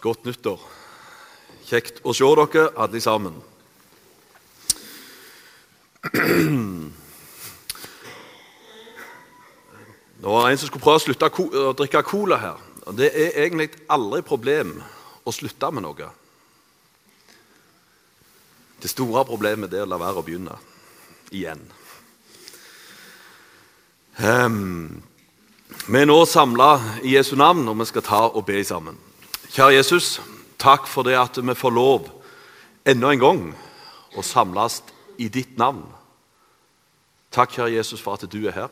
Godt nyttår. Kjekt å se dere alle sammen. Det var en som skulle prøve å slutte å drikke cola her. Det er egentlig aldri problem å slutte med noe. Det store problemet er å la være å begynne igjen. Um, vi er nå samla i Jesu navn, og vi skal ta og be sammen. Kjære Jesus, takk for det at vi får lov enda en gang å samles i ditt navn. Takk, kjære Jesus, for at du er her,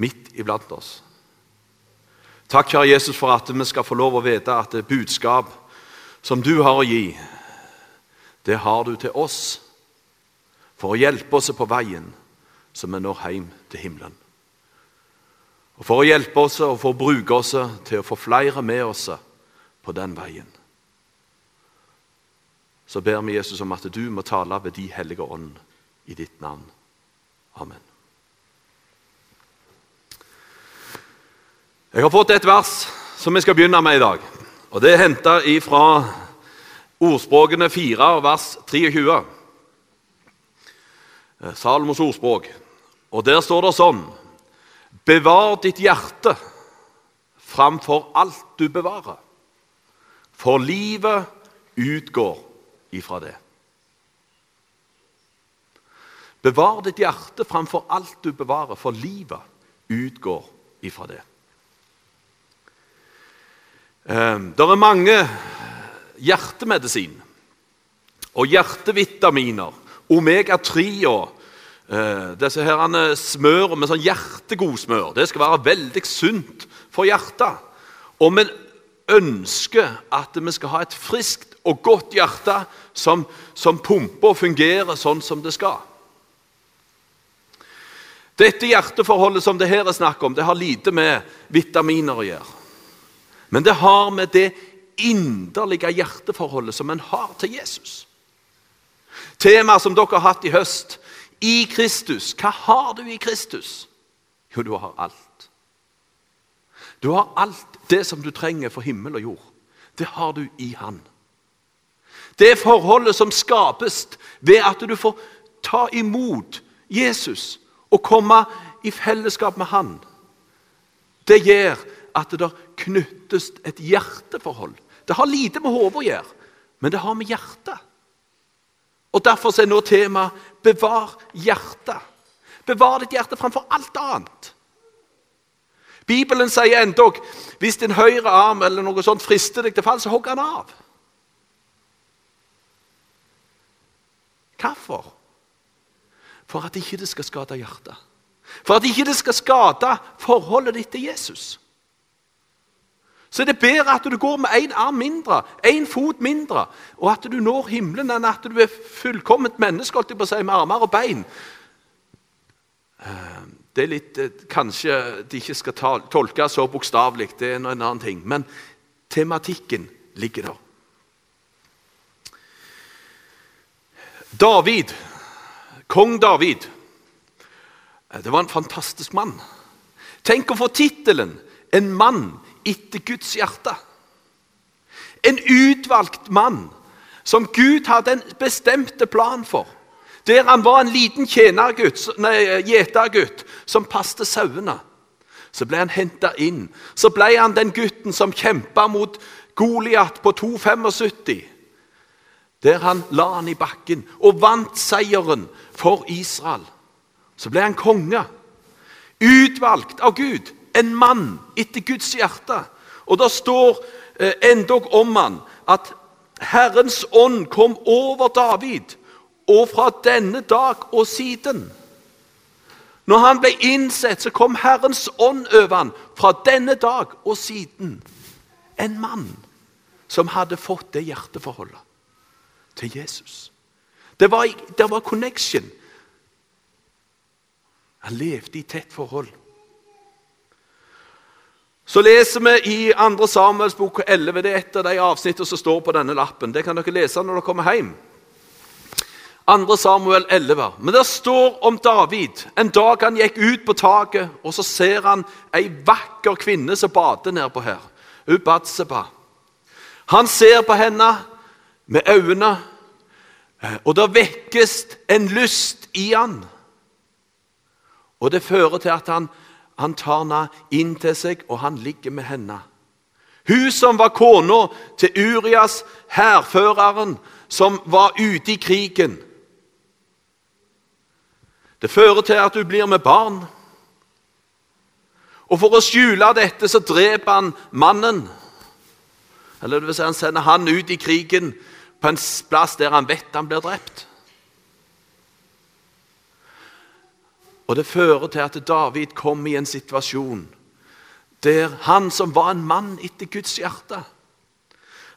midt iblant oss. Takk, kjære Jesus, for at vi skal få lov å vite at det budskap som du har å gi, det har du til oss for å hjelpe oss på veien så vi når hjem til himmelen. Og For å hjelpe oss og for å bruke oss til å få flere med oss på den veien, så ber vi Jesus om at du må tale ved de hellige ånd i ditt navn. Amen. Jeg har fått et vers som vi skal begynne med i dag. og Det er henta fra ordspråkene 4, vers 23. Eh, Salomos ordspråk. Og Der står det sånn Bevar ditt hjerte framfor alt du bevarer, for livet utgår ifra det. Bevar ditt hjerte framfor alt du bevarer, for livet utgår ifra det. Eh, det er mange hjertemedisin og hjertevitaminer, omega-3 og Eh, disse her smør med sånn hjertegodsmør det skal være veldig sunt for hjertet. Og vi ønsker at vi skal ha et friskt og godt hjerte som, som pumper og fungerer sånn som det skal. Dette hjerteforholdet som det her er snakk om, det har lite med vitaminer å gjøre. Men det har med det inderlige hjerteforholdet som en har til Jesus. Temaet som dere har hatt i høst, i Kristus. Hva har du i Kristus? Jo, du har alt. Du har alt det som du trenger for himmel og jord. Det har du i Han. Det forholdet som skapes ved at du får ta imot Jesus og komme i fellesskap med Han, det gjør at det knyttes et hjerteforhold. Det har lite med hodet å gjøre, men det har med hjertet. Og Derfor er nå temaet 'bevar hjertet'. Bevar ditt hjerte framfor alt annet. Bibelen sier endog hvis din høyre arm eller noe sånt frister deg til fall, så hogg han av. Hvorfor? For at ikke det skal skade hjertet. For at ikke det skal skade forholdet ditt til Jesus så er det bedre at du går med én arm mindre, én fot mindre, og at du når himmelen, enn at du er fullkomment menneske på å si, med armer og bein. Eh, det er litt, eh, Kanskje de ikke skal tolke så bokstavelig, det er en annen ting. Men tematikken ligger der. David, kong David, eh, det var en fantastisk mann. Tenk å få tittelen 'En mann etter Guds hjerte. En utvalgt mann som Gud hadde en bestemte plan for. Der han var en liten gjetergutt som passte sauene. Så ble han henta inn. Så ble han den gutten som kjempa mot Goliat på 2,75. Der han la han i bakken og vant seieren for Israel. Så ble han konge. Utvalgt av Gud en mann etter Guds hjerte. Og det står eh, endog om han at Herrens ånd kom over David, og fra denne dag og siden. Når han ble innsett, så kom Herrens ånd over han fra denne dag og siden. En mann som hadde fått det hjerteforholdet til Jesus. Det var, det var connection. Han levde i tett forhold. Så leser vi i 2. Samuels bok 11. Det er et av de avsnittene som står på denne lappen. Det kan dere lese når dere kommer hjem. 2. Samuel 11. Men det står om David. En dag han gikk ut på taket, og så ser han ei vakker kvinne som bader nedpå her. Ubatseba. Batseba. Han ser på henne med øynene, eh, og det vekkes en lyst i han. Og det fører til at han, han tar henne inn til seg, og han ligger med henne. Hun som var kona til Urias, hærføreren, som var ute i krigen. Det fører til at hun blir med barn. Og for å skjule dette så dreper han mannen. Eller det vil si han sender han ut i krigen på en plass der han vet han blir drept. Og det fører til at David kom i en situasjon der han som var en mann etter Guds hjerte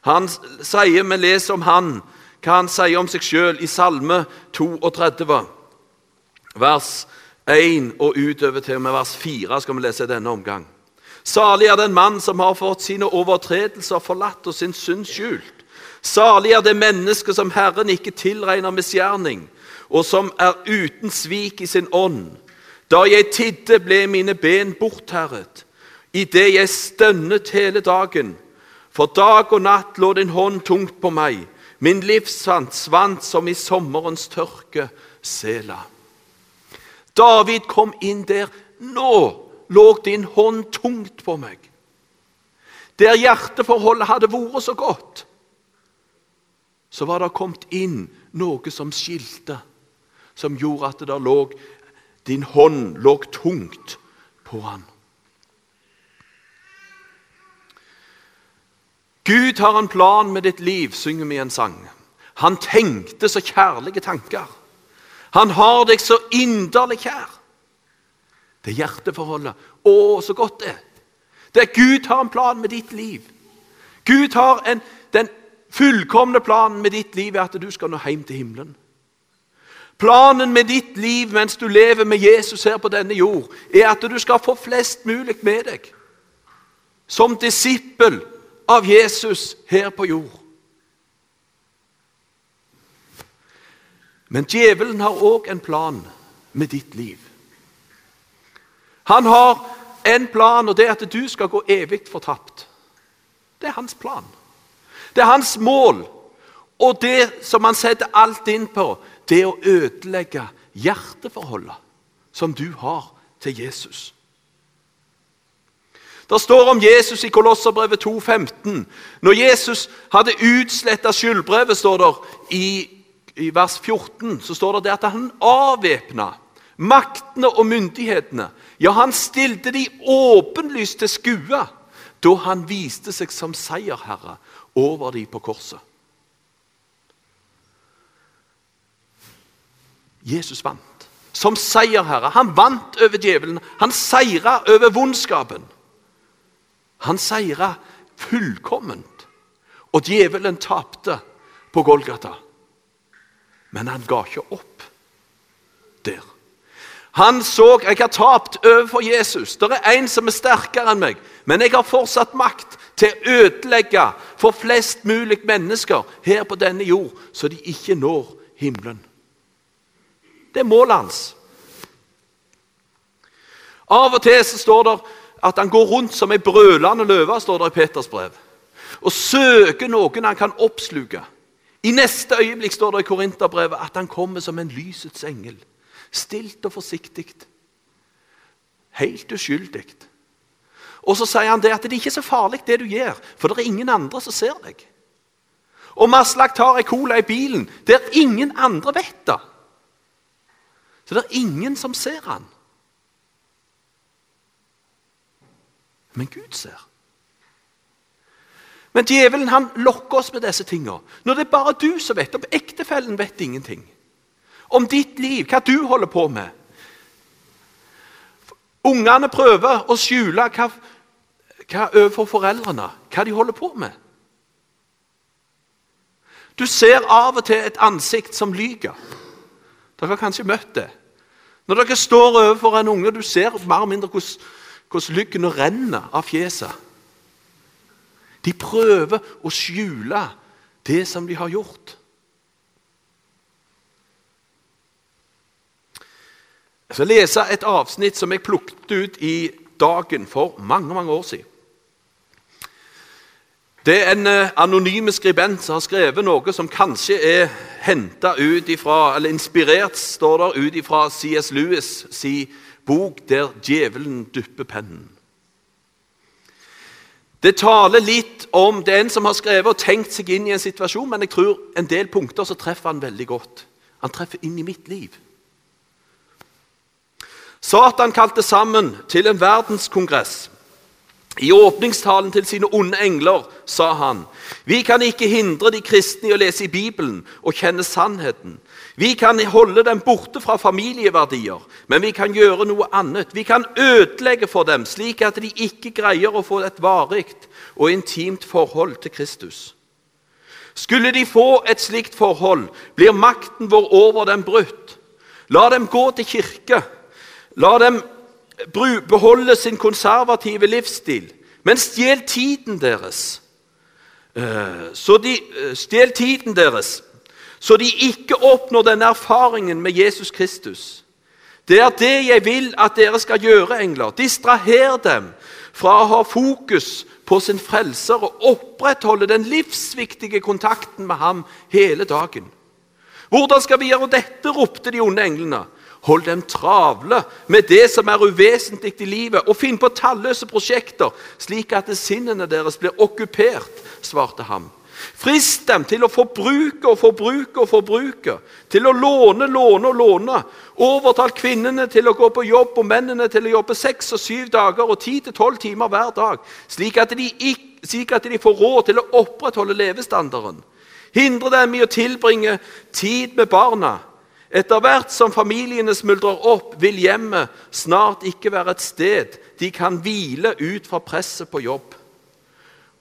Han sier, Vi leser om han, hva han sier om seg sjøl i Salme 32, vers 1 og utover til og med vers 4 skal vi lese i denne omgang. Salig er den mann som har fått sine overtredelser forlatt og sin synd skjult. Salig er det menneske som Herren ikke tilregner misgjerning, og som er uten svik i sin ånd. Da jeg tidde, ble mine ben bortherret, idet jeg stønnet hele dagen. For dag og natt lå din hånd tungt på meg, min livssans svant som i sommerens tørke, Sela. David kom inn der. Nå lå din hånd tungt på meg. Der hjerteforholdet hadde vært så godt, så var det kommet inn noe som skilte, som gjorde at det lå, din hånd lå tungt på han. Gud har en plan med ditt liv, synger vi en sang. Han tenkte så kjærlige tanker. Han har deg så inderlig kjær. Det hjerteforholdet. Å, så godt det er. Det er Gud har en plan med ditt liv. Gud har en, den fullkomne planen med ditt liv er at du skal nå hjem til himmelen. Planen med ditt liv mens du lever med Jesus her på denne jord, er at du skal få flest mulig med deg. Som disippel av Jesus her på jord. Men djevelen har òg en plan med ditt liv. Han har en plan, og det er at du skal gå evig fortapt. Det er hans plan. Det er hans mål. Og det som han setter alt inn på, det å ødelegge hjerteforholdet som du har til Jesus. Det står om Jesus i Kolosserbrevet 2,15. Når Jesus hadde utsletta skyldbrevet, står det i, i, vers 14, så står det at han avvæpna maktene og myndighetene. Ja, han stilte de åpenlyst til skue da han viste seg som seierherre over de på korset. Jesus vant som seierherre. Han vant over djevelen. Han seira over vondskapen. Han seira fullkomment, og djevelen tapte på Golgata. Men han ga ikke opp der. Han så jeg har tapt overfor Jesus. Det er en som er sterkere enn meg, men jeg har fortsatt makt til å ødelegge for flest mulig mennesker her på denne jord, så de ikke når himmelen. Det er målet hans. Av og til så står det at han går rundt som ei brølende løve, står det i Peters brev, og søker noen han kan oppsluke. I neste øyeblikk står det i Korinterbrevet at han kommer som en lysets engel. Stilt og forsiktig. Helt uskyldig. Og så sier han det at det ikke er så farlig, det du gjør, for det er ingen andre som ser deg. Og Maslak tar ei cola i bilen der ingen andre vet det. Så det er ingen som ser han. Men Gud ser. Men djevelen han lokker oss med disse tingene. Når det er bare du som vet, om ektefellen vet ingenting. Om ditt liv, hva du holder på med. Ungene prøver å skjule hva, hva overfor foreldrene, hva de holder på med. Du ser av og til et ansikt som lyver. Dere har kanskje møtt det. Når dere står overfor en unge, du ser mer og mindre hvordan lyggene renner av fjeset. De prøver å skjule det som de har gjort. Jeg skal lese et avsnitt som jeg plukket ut i Dagen for mange mange år siden. Det er en eh, anonym skribent som har skrevet noe som kanskje er ut ifra, eller inspirert, står der, ut ifra C.S. Lewis si bok 'Der djevelen dypper pennen'. Det taler litt om det er en som har skrevet og tenkt seg inn i en situasjon, men jeg tror en del punkter så treffer han veldig godt. Han treffer inn i mitt liv. Satan kalte sammen til en verdenskongress. I åpningstalen til sine onde engler sa han vi kan ikke hindre de kristne i å lese i Bibelen og kjenne sannheten. Vi kan holde dem borte fra familieverdier, men vi kan gjøre noe annet. Vi kan ødelegge for dem, slik at de ikke greier å få et varig og intimt forhold til Kristus. Skulle de få et slikt forhold, blir makten vår over dem brutt. La dem gå til kirke. La dem beholde sin konservative livsstil, men stjel tiden deres. Eh, så de, eh, stjel tiden deres, så de ikke oppnår denne erfaringen med Jesus Kristus. Det er det jeg vil at dere skal gjøre, engler. Distraher dem fra å ha fokus på sin frelser og opprettholde den livsviktige kontakten med ham hele dagen. Hvordan skal vi gjøre dette? ropte de onde englene. Hold dem travle med det som er uvesentlig i livet, og finn på talløse prosjekter, slik at sinnene deres blir okkupert, svarte ham. Frist dem til å forbruke og forbruke og forbruke, til å låne, låne og låne. Overtal kvinnene til å gå på jobb og mennene til å jobbe seks og syv dager og ti til tolv timer hver dag, slik at, de, slik at de får råd til å opprettholde levestandarden. Hindre dem i å tilbringe tid med barna. Etter hvert som familiene smuldrer opp, vil hjemmet snart ikke være et sted de kan hvile ut fra presset på jobb.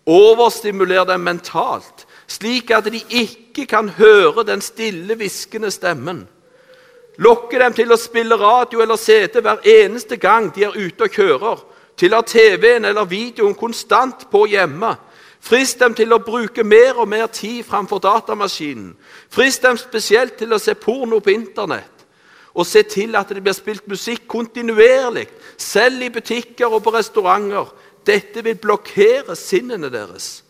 Overstimuler dem mentalt, slik at de ikke kan høre den stille, hviskende stemmen. Lokke dem til å spille radio eller CD hver eneste gang de er ute og kjører. Til å ha TV-en eller videoen konstant på hjemme Frist dem til å bruke mer og mer tid framfor datamaskinen. Frist dem spesielt til å se porno på Internett. Og se til at det blir spilt musikk kontinuerlig, selv i butikker og på restauranter. Dette vil blokkere sinnene deres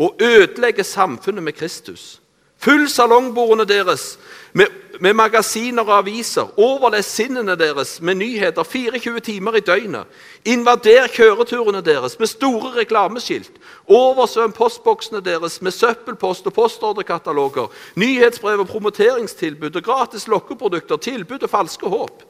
og ødelegge samfunnet med Kristus. Fyll salongbordene deres med, med, magasiner og aviser. Overles sinnene deres med nyheter 24 timer i døgnet. Invader kjøreturene deres med store reklameskilt. Oversvøm postboksene deres med søppelpost og postordrekataloger, nyhetsbrev og promoteringstilbud og gratis lokkeprodukter, tilbud og falske håp.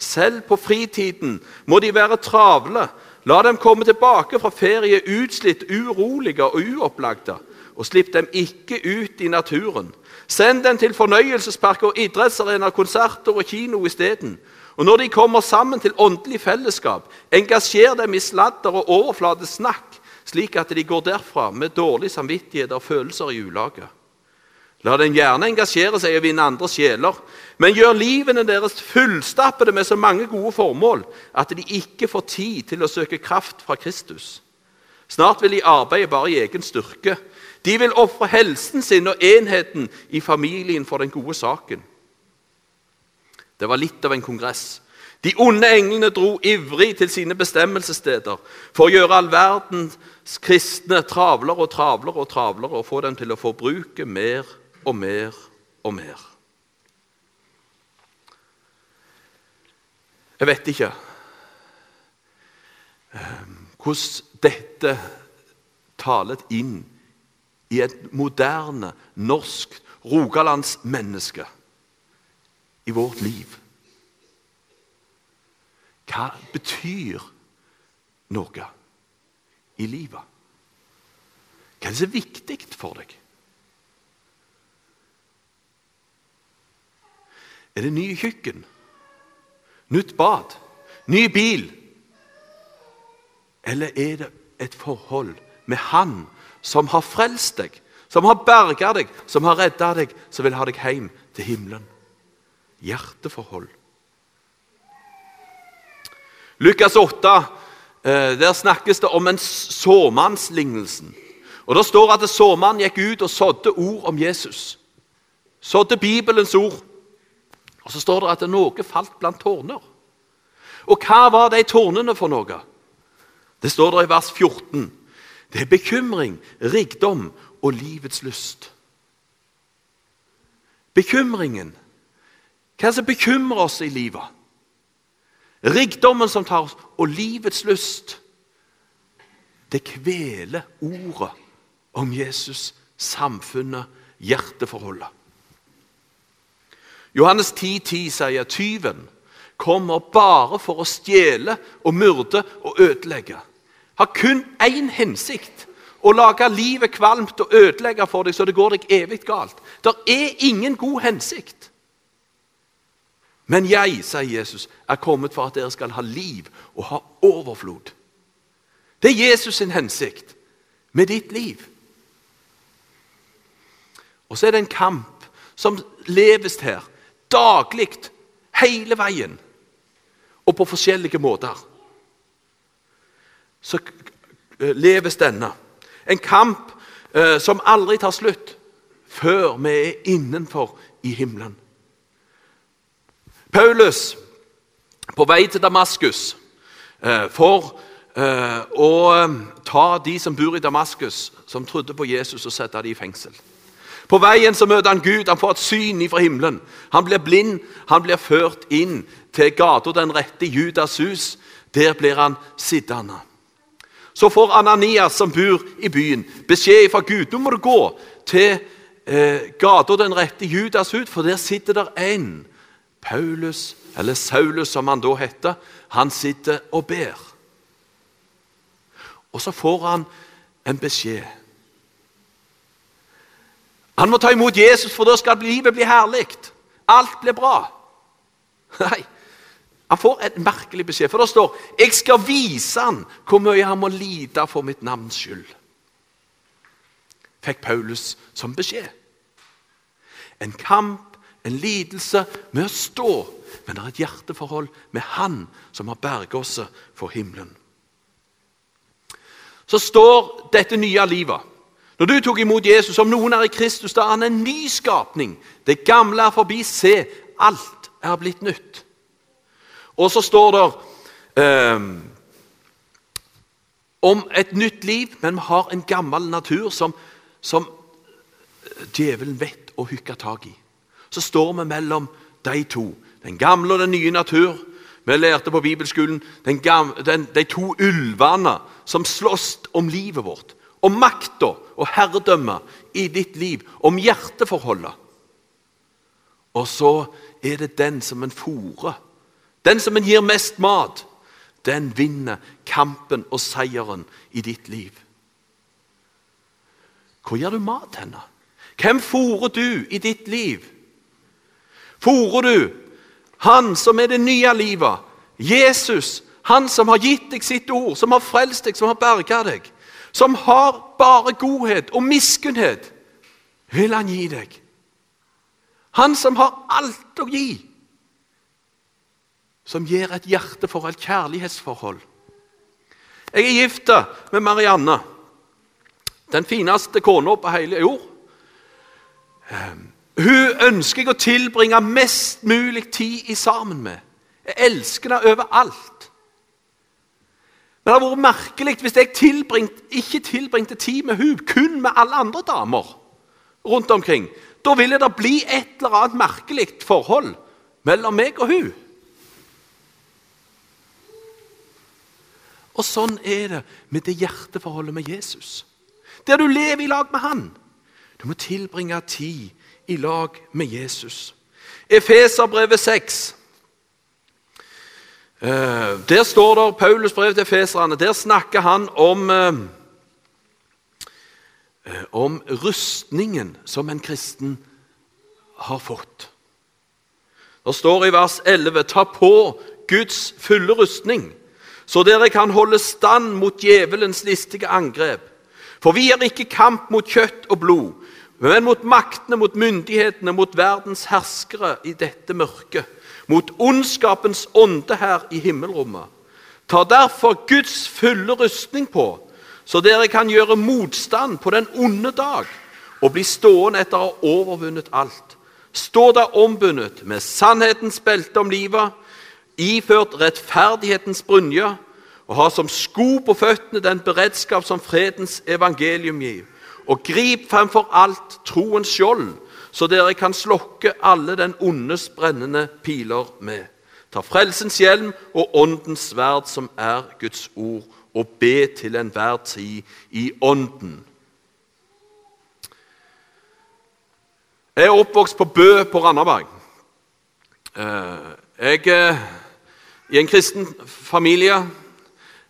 Selv på fritiden må de være travle. La dem komme tilbake fra ferie utslitt, urolige og uopplagte og slipp dem ikke ut i naturen. Send dem til fornøyelsesparker, og idrettsarenaer, konserter og kino isteden. Og når de kommer sammen til åndelig fellesskap, engasjer dem i sladder og overflatesnakk, slik at de går derfra med dårlig samvittighet og følelser i ulaget. La dem gjerne engasjere seg og vinne andre sjeler, men gjør livene deres fullstappede med så mange gode formål at de ikke får tid til å søke kraft fra Kristus. Snart vil de arbeide bare i egen styrke, de vil ofre helsen sin og enheten i familien for den gode saken. Det var litt av en kongress. De onde englene dro ivrig til sine bestemmelsessteder for å gjøre all verdens kristne travlere og travlere og travlere og få dem til å forbruke mer og mer og mer. Jeg vet ikke eh, hvordan dette talet inn i et moderne, norsk rogalandsmenneske i vårt liv. Hva betyr noe i livet? Hva er det som er viktig for deg? Er det nye kjøkken? Nytt bad? Ny bil? Eller er det et forhold med Han som har frelst deg, som har berga deg, som har redda deg, som vil ha deg hjem til himmelen. Hjerteforhold. Lukas 8, eh, der snakkes det om en såmannslignelsen. Og Det står at såmannen gikk ut og sådde ord om Jesus. Sådde Bibelens ord. Og Så står det at noe falt blant tårner. Og hva var de tårnene for noe? Det står der i vers 14. Det er bekymring, rikdom og livets lyst. Bekymringen. Hva er det som bekymrer oss i livet? Rikdommen som tar oss, og livets lyst. Det kveler ordet om Jesus, samfunnet, hjerteforholdet. Johannes 10,10 10 sier tyven kommer bare for å stjele og myrde og ødelegge. Har kun én hensikt å lage livet kvalmt og ødelegge for deg så det går deg evig galt. Det er ingen god hensikt. Men jeg, sier Jesus, er kommet for at dere skal ha liv og ha overflod. Det er Jesus sin hensikt med ditt liv. Og så er det en kamp som leves her daglig, hele veien, og på forskjellige måter. Så eh, leves denne. En kamp eh, som aldri tar slutt før vi er innenfor i himmelen. Paulus, på vei til Damaskus, eh, for eh, å ta de som bor i Damaskus, som trodde på Jesus, og sette dem i fengsel. På veien så møter han Gud, han får et syn fra himmelen. Han blir blind, han blir ført inn til gata den rette Judas hus. Der blir han sittende. Så får Ananias, som bor i byen, beskjed fra Gud. Nå må du gå til eh, gata den rette Judas hud, for der sitter der en. Paulus, eller Saulus som han da heter, han sitter og ber. Og så får han en beskjed. Han må ta imot Jesus, for da skal livet bli herlig. Alt blir bra. Nei, han får et merkelig beskjed, for det står 'Jeg skal vise han hvor mye han må lide for mitt navns skyld'. Fikk Paulus som beskjed. En kamp, en lidelse, med å stå. Men det er et hjerteforhold med Han som har berget oss for himmelen. Så står dette nye livet når du tok imot Jesus, om noen er i Kristus, da er han en ny skapning. Det gamle er forbi. Se, alt er blitt nytt. Og så står det eh, om et nytt liv, men vi har en gammel natur som, som djevelen vet å hykke tak i. Så står vi mellom de to. Den gamle og den nye natur. Vi lærte på bibelskolen den gamle, den, de to ulvene som slåss om livet vårt om makta og herredømmet i ditt liv, om hjerteforholdet. Og så er det den som en fòrer, den som en gir mest mat, den vinner kampen og seieren i ditt liv. Hvor gir du mat henne? Hvem fôrer du i ditt liv? Fôrer du han som er det nye livet, Jesus, han som har gitt deg sitt ord, som har frelst deg, som har berga deg? som har bare godhet og miskunnhet, vil han gi deg. Han som har alt å gi, som gir et hjerteforhold, et kjærlighetsforhold. Jeg er gift med Marianne, den fineste kona på hele jord. Ehm, hun ønsker jeg å tilbringe mest mulig tid i sammen med. Jeg elsker henne overalt. Men det hadde vært merkelig hvis jeg tilbringt, ikke tilbringte tid med hun, kun med alle andre damer rundt omkring. Da ville det bli et eller annet merkelig forhold mellom meg og hun. Og sånn er det med det hjerteforholdet med Jesus. Der du lever i lag med han. Du må tilbringe tid i lag med Jesus. Efeserbrevet 6. Eh, der står det Paulus brev til feserne. Der snakker han om, eh, eh, om rustningen som en kristen har fått. Det står i vers 11.: Ta på Guds fulle rustning, så dere kan holde stand mot djevelens listige angrep. For vi er ikke kamp mot kjøtt og blod, men mot maktene, mot myndighetene, mot verdens herskere i dette mørket mot ondskapens ånde her i himmelrommet. Ta derfor Guds fulle rustning på, så dere kan gjøre motstand på den onde dag og bli stående etter å ha overvunnet alt. Stå da ombundet med sannhetens belte om livet, iført rettferdighetens brynje og ha som sko på føttene den beredskap som fredens evangelium gir. Og grip fremfor alt troens skjold, så dere kan slokke alle den ondes brennende piler med. Ta frelsens hjelm og åndens sverd, som er Guds ord, og be til enhver tid i ånden. Jeg er oppvokst på Bø på Randaberg. Eh, jeg eh, i en kristen familie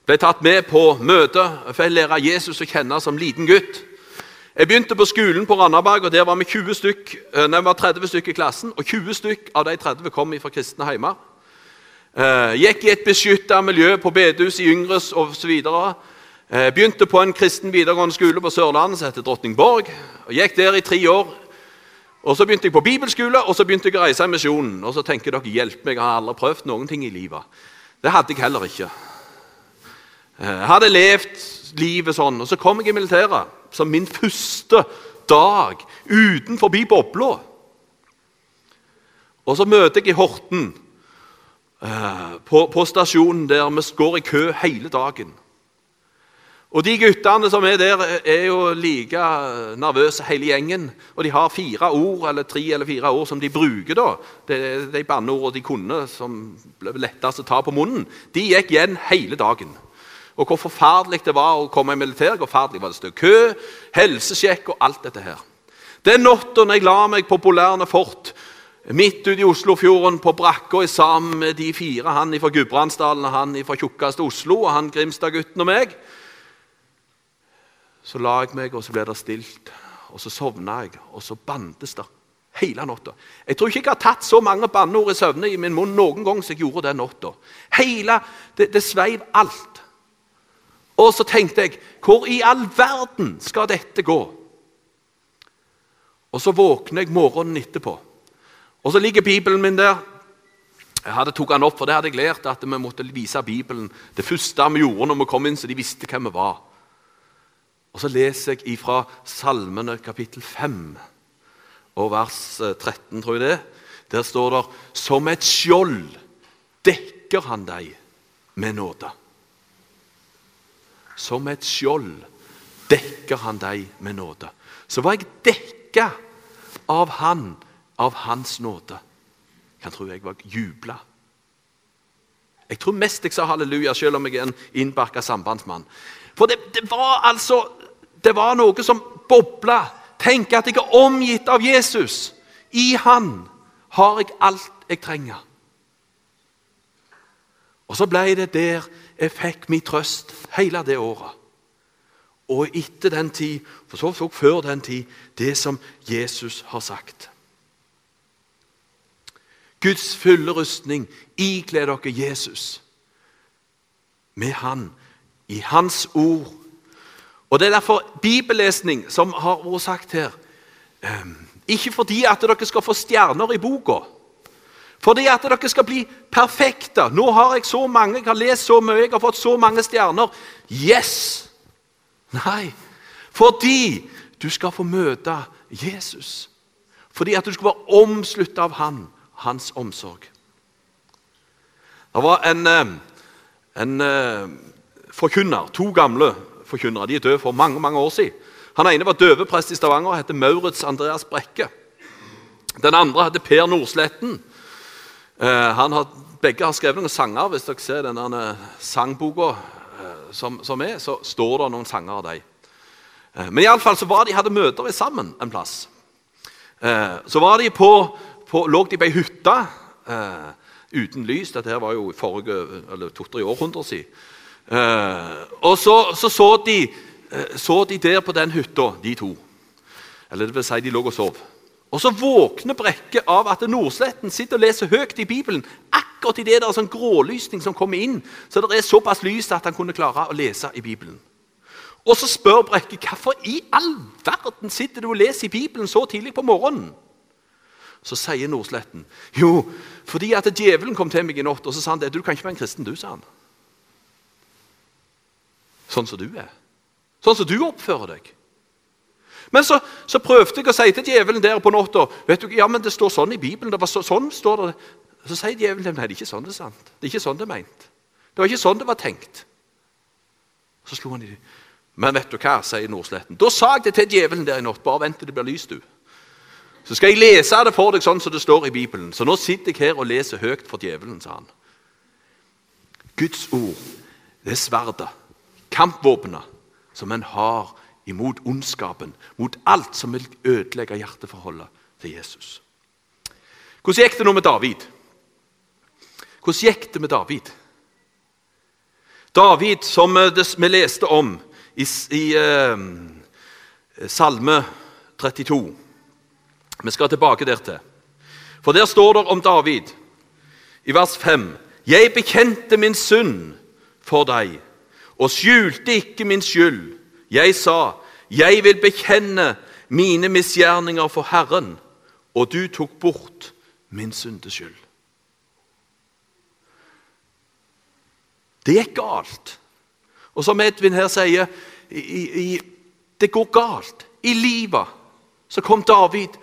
ble tatt med på møte for å lære Jesus å kjenne som liten gutt. Jeg begynte på skolen på Randaberg, og der var vi 20 stykk, eh, nei, var 30 stykk i klassen. og 20 stykk av de 30 kom fra kristne heimer. Eh, gikk i et beskytta miljø på bedehus i Yngres osv. Eh, begynte på en kristen videregående skole på Sørlandet som heter Drottningborg. og Gikk der i tre år. Og Så begynte jeg på bibelskole og så begynte jeg å reise i misjonen. Og så tenker dere hjelp meg, jeg har aldri prøvd noen ting i livet. Det hadde jeg heller ikke. Jeg eh, hadde levd livet sånn, og så kom jeg i militæret som min første dag utenfor bobla. Og så møter jeg i Horten, eh, på, på stasjonen der vi går i kø hele dagen. Og De guttene som er der, er jo like nervøse, hele gjengen. Og de har fire ord, eller tre eller fire ord som de bruker. da. Det, er de banneordene de kunne, som ble lettest å ta på munnen. De gikk igjen hele dagen og hvor forferdelig det var å komme i militæret. Hvor forferdelig var det stå kø, helsesjekk og alt dette her. Den natta jeg la meg på Polærne fort midt ute i Oslofjorden på brakka sammen med de fire, han fra Gudbrandsdalen, han fra tjukkeste Oslo og han Grimstad-gutten og meg, så la jeg meg, og så ble det stilt. Og så sovna jeg, og så bandes det hele natta. Jeg tror ikke jeg har tatt så mange banneord i søvne i min munn noen gang som jeg gjorde den natta. Det, det sveiv alt. Og så tenkte jeg hvor i all verden skal dette gå? Og så våkner jeg morgenen etterpå. Og så ligger Bibelen min der. Jeg hadde tok den opp, for det hadde jeg lært at vi måtte vise Bibelen. Det første vi gjorde når vi kom inn, så de visste hvem vi var. Og Så leser jeg ifra Salmene kapittel 5 og vers 13, eh, tror jeg det. Der står det Som et skjold dekker han deg med nåde. Som et skjold dekker han deg med nåde. Så var jeg dekka av han, av hans nåde. Jeg tro jeg var jubla. Jeg tror mest jeg sa halleluja, selv om jeg er en innbarka sambandsmann. For det, det, var altså Det var noe som bobla. Tenk at jeg er omgitt av Jesus. I Han har jeg alt jeg trenger. Og så ble det der jeg fikk min trøst hele det året. Og etter den tid, for så vidt før den tid, det som Jesus har sagt. Guds fulle rustning, ikle dere Jesus med Han, i Hans ord. Og Det er derfor bibellesning, som har vært sagt her ehm, Ikke fordi at dere skal få stjerner i boka, fordi at dere skal bli perfekte. Nå har jeg så mange, jeg har lest så mye, jeg har fått så mange stjerner. Yes! Nei, fordi du skal få møte Jesus. Fordi at du skal være omsluttet av han, hans omsorg. Det var en, eh, en eh, forkynner, to gamle forkynnere. De er døde for mange mange år siden. Han ene var døveprest i Stavanger og het Maurits Andreas Brekke. Den andre heter Per Nordsletten. Eh, har, begge har skrevet noen sanger. Hvis dere ser denne sangboka eh, som, som, er, så står det noen sanger av dem. Eh, men iallfall så var de hadde møter sammen en plass. Så var de på, på, lå de på ei hytte uten lys. Dette her var jo forrige, eller to-tre århundrer siden. Og så så, så, de, så de der på den hytta, de to. Eller det vil si, de lå og sov. Og så våkner Brekke av at Nordsletten sitter og leser høyt i Bibelen. Akkurat i det der sånn grålysning som kommer inn, så det er såpass lys at han kunne klare å lese i Bibelen. Og så spør Brekke hvorfor i all verden sitter du og leser i Bibelen så tidlig på morgenen. Så sier Nordsletten jo, fordi at djevelen kom til meg i natt og så sa han det, du kan ikke være en kristen, du, sa han. Sånn som du er. Sånn som du oppfører deg. Men så, så, prøvde jeg å si til djevelen der på natta ja, men det står sånn i Bibelen. det var så, sånn står det. Så sier djevelen nei, det er ikke sånn det er sant. Det er ikke sånn det er meint. Det var ikke sånn det var tenkt. Så slo han i det. Men vet du hva, sier Nordsletten. Da sa jeg det til djevelen der i natt. Bare vent til det blir lyst, du. Så skal jeg lese det for deg sånn som det står i Bibelen. Så nå sitter jeg her og leser høyt for djevelen, sa han. Guds ord, det er sverdet, kampvåpenet, som en har imot ondskapen, mot alt som vil ødelegge hjerteforholdet til Jesus. Hvordan gikk det nå med David? Hvordan gikk det med David? David, som vi leste om i, i eh, Salme 32 Vi skal tilbake der til. For der står det om David i vers 5.: Jeg bekjente min synd for deg og skjulte ikke min skyld. Jeg sa, jeg vil bekjenne mine misgjerninger for Herren, og du tok bort min syndeskyld. Det gikk galt. Og som Edvin her sier, i, i, det går galt. I livet så kom David.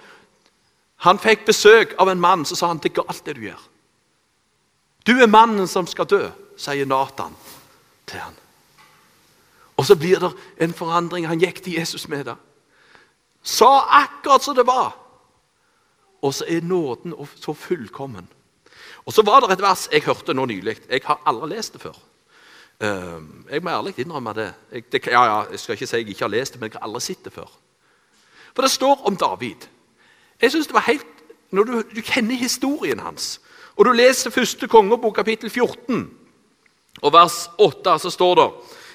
Han fikk besøk av en mann som sa han, det er galt, det du gjør. Du er mannen som skal dø, sier Nathan til han. Og så blir det en forandring. Han gikk til Jesus med det. Sa akkurat som det var. Og så er nåden så fullkommen. Og så var det et vers jeg hørte nå nylig. Jeg har aldri lest det før. Ehm, jeg må ærlig innrømme det. Jeg, det ja, ja, jeg skal ikke si jeg ikke har lest det, men jeg har aldri sett det før. For det står om David. Jeg synes det var helt, Når du, du kjenner historien hans, og du leser første kongebok, kapittel 14, og vers 8, så står det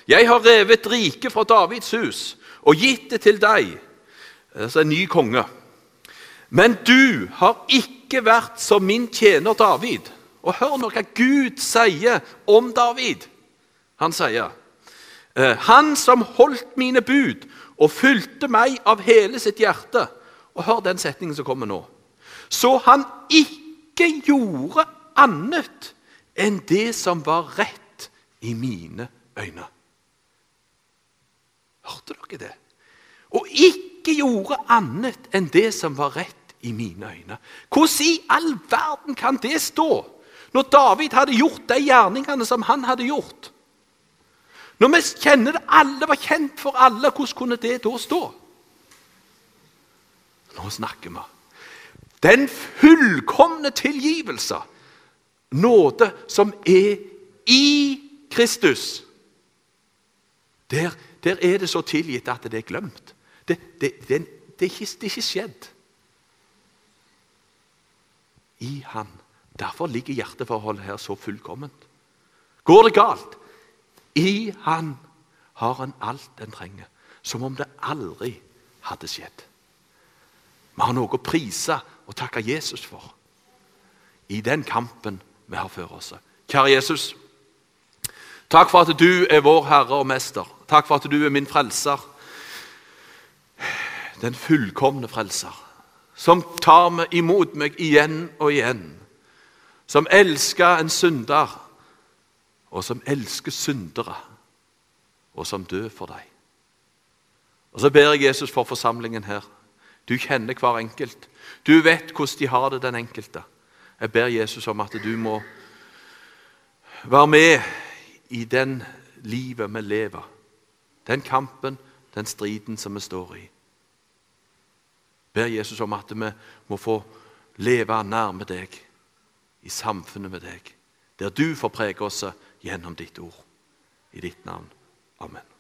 Jeg har revet riket fra Davids hus og gitt det til deg, altså en ny konge. Men du har ikke vært som min tjener David. Og hør nå hva Gud sier om David. Han sier «Eh, Han som holdt mine bud og fulgte meg av hele sitt hjerte Og hør den setningen som kommer nå. Så han ikke gjorde annet enn det som var rett i mine øyne. Hørte dere det? Og ikke gjorde annet enn det som var rett i mine øyne. Hvordan i all verden kan det stå når David hadde gjort de gjerningene som han hadde gjort? Når vi kjenner det, alle var kjent for alle, hvordan kunne det da stå? Nå snakker vi. Den fullkomne tilgivelse, nåde, som er i Kristus. Der, der er det så tilgitt at det er glemt. Det, det, det, det, er, ikke, er ikke skjedd. I Han. Derfor ligger hjerteforholdet her så fullkomment. Går det galt, i Han har en alt en trenger, som om det aldri hadde skjedd. Vi har noe å prise og takke Jesus for i den kampen vi har før oss. Kjære Jesus, takk for at du er vår Herre og Mester. Takk for at du er min frelser. Den fullkomne frelser, som tar meg imot meg igjen og igjen. Som elsker en synder og som elsker syndere, og som dør for deg. Og Så ber jeg Jesus for forsamlingen her. Du kjenner hver enkelt. Du vet hvordan de har det, den enkelte. Jeg ber Jesus om at du må være med i den livet vi lever. Den kampen, den striden som vi står i. Ber Jesus om at vi må få leve nærme deg, i samfunnet med deg, der du får prege oss gjennom ditt ord. I ditt navn. Amen.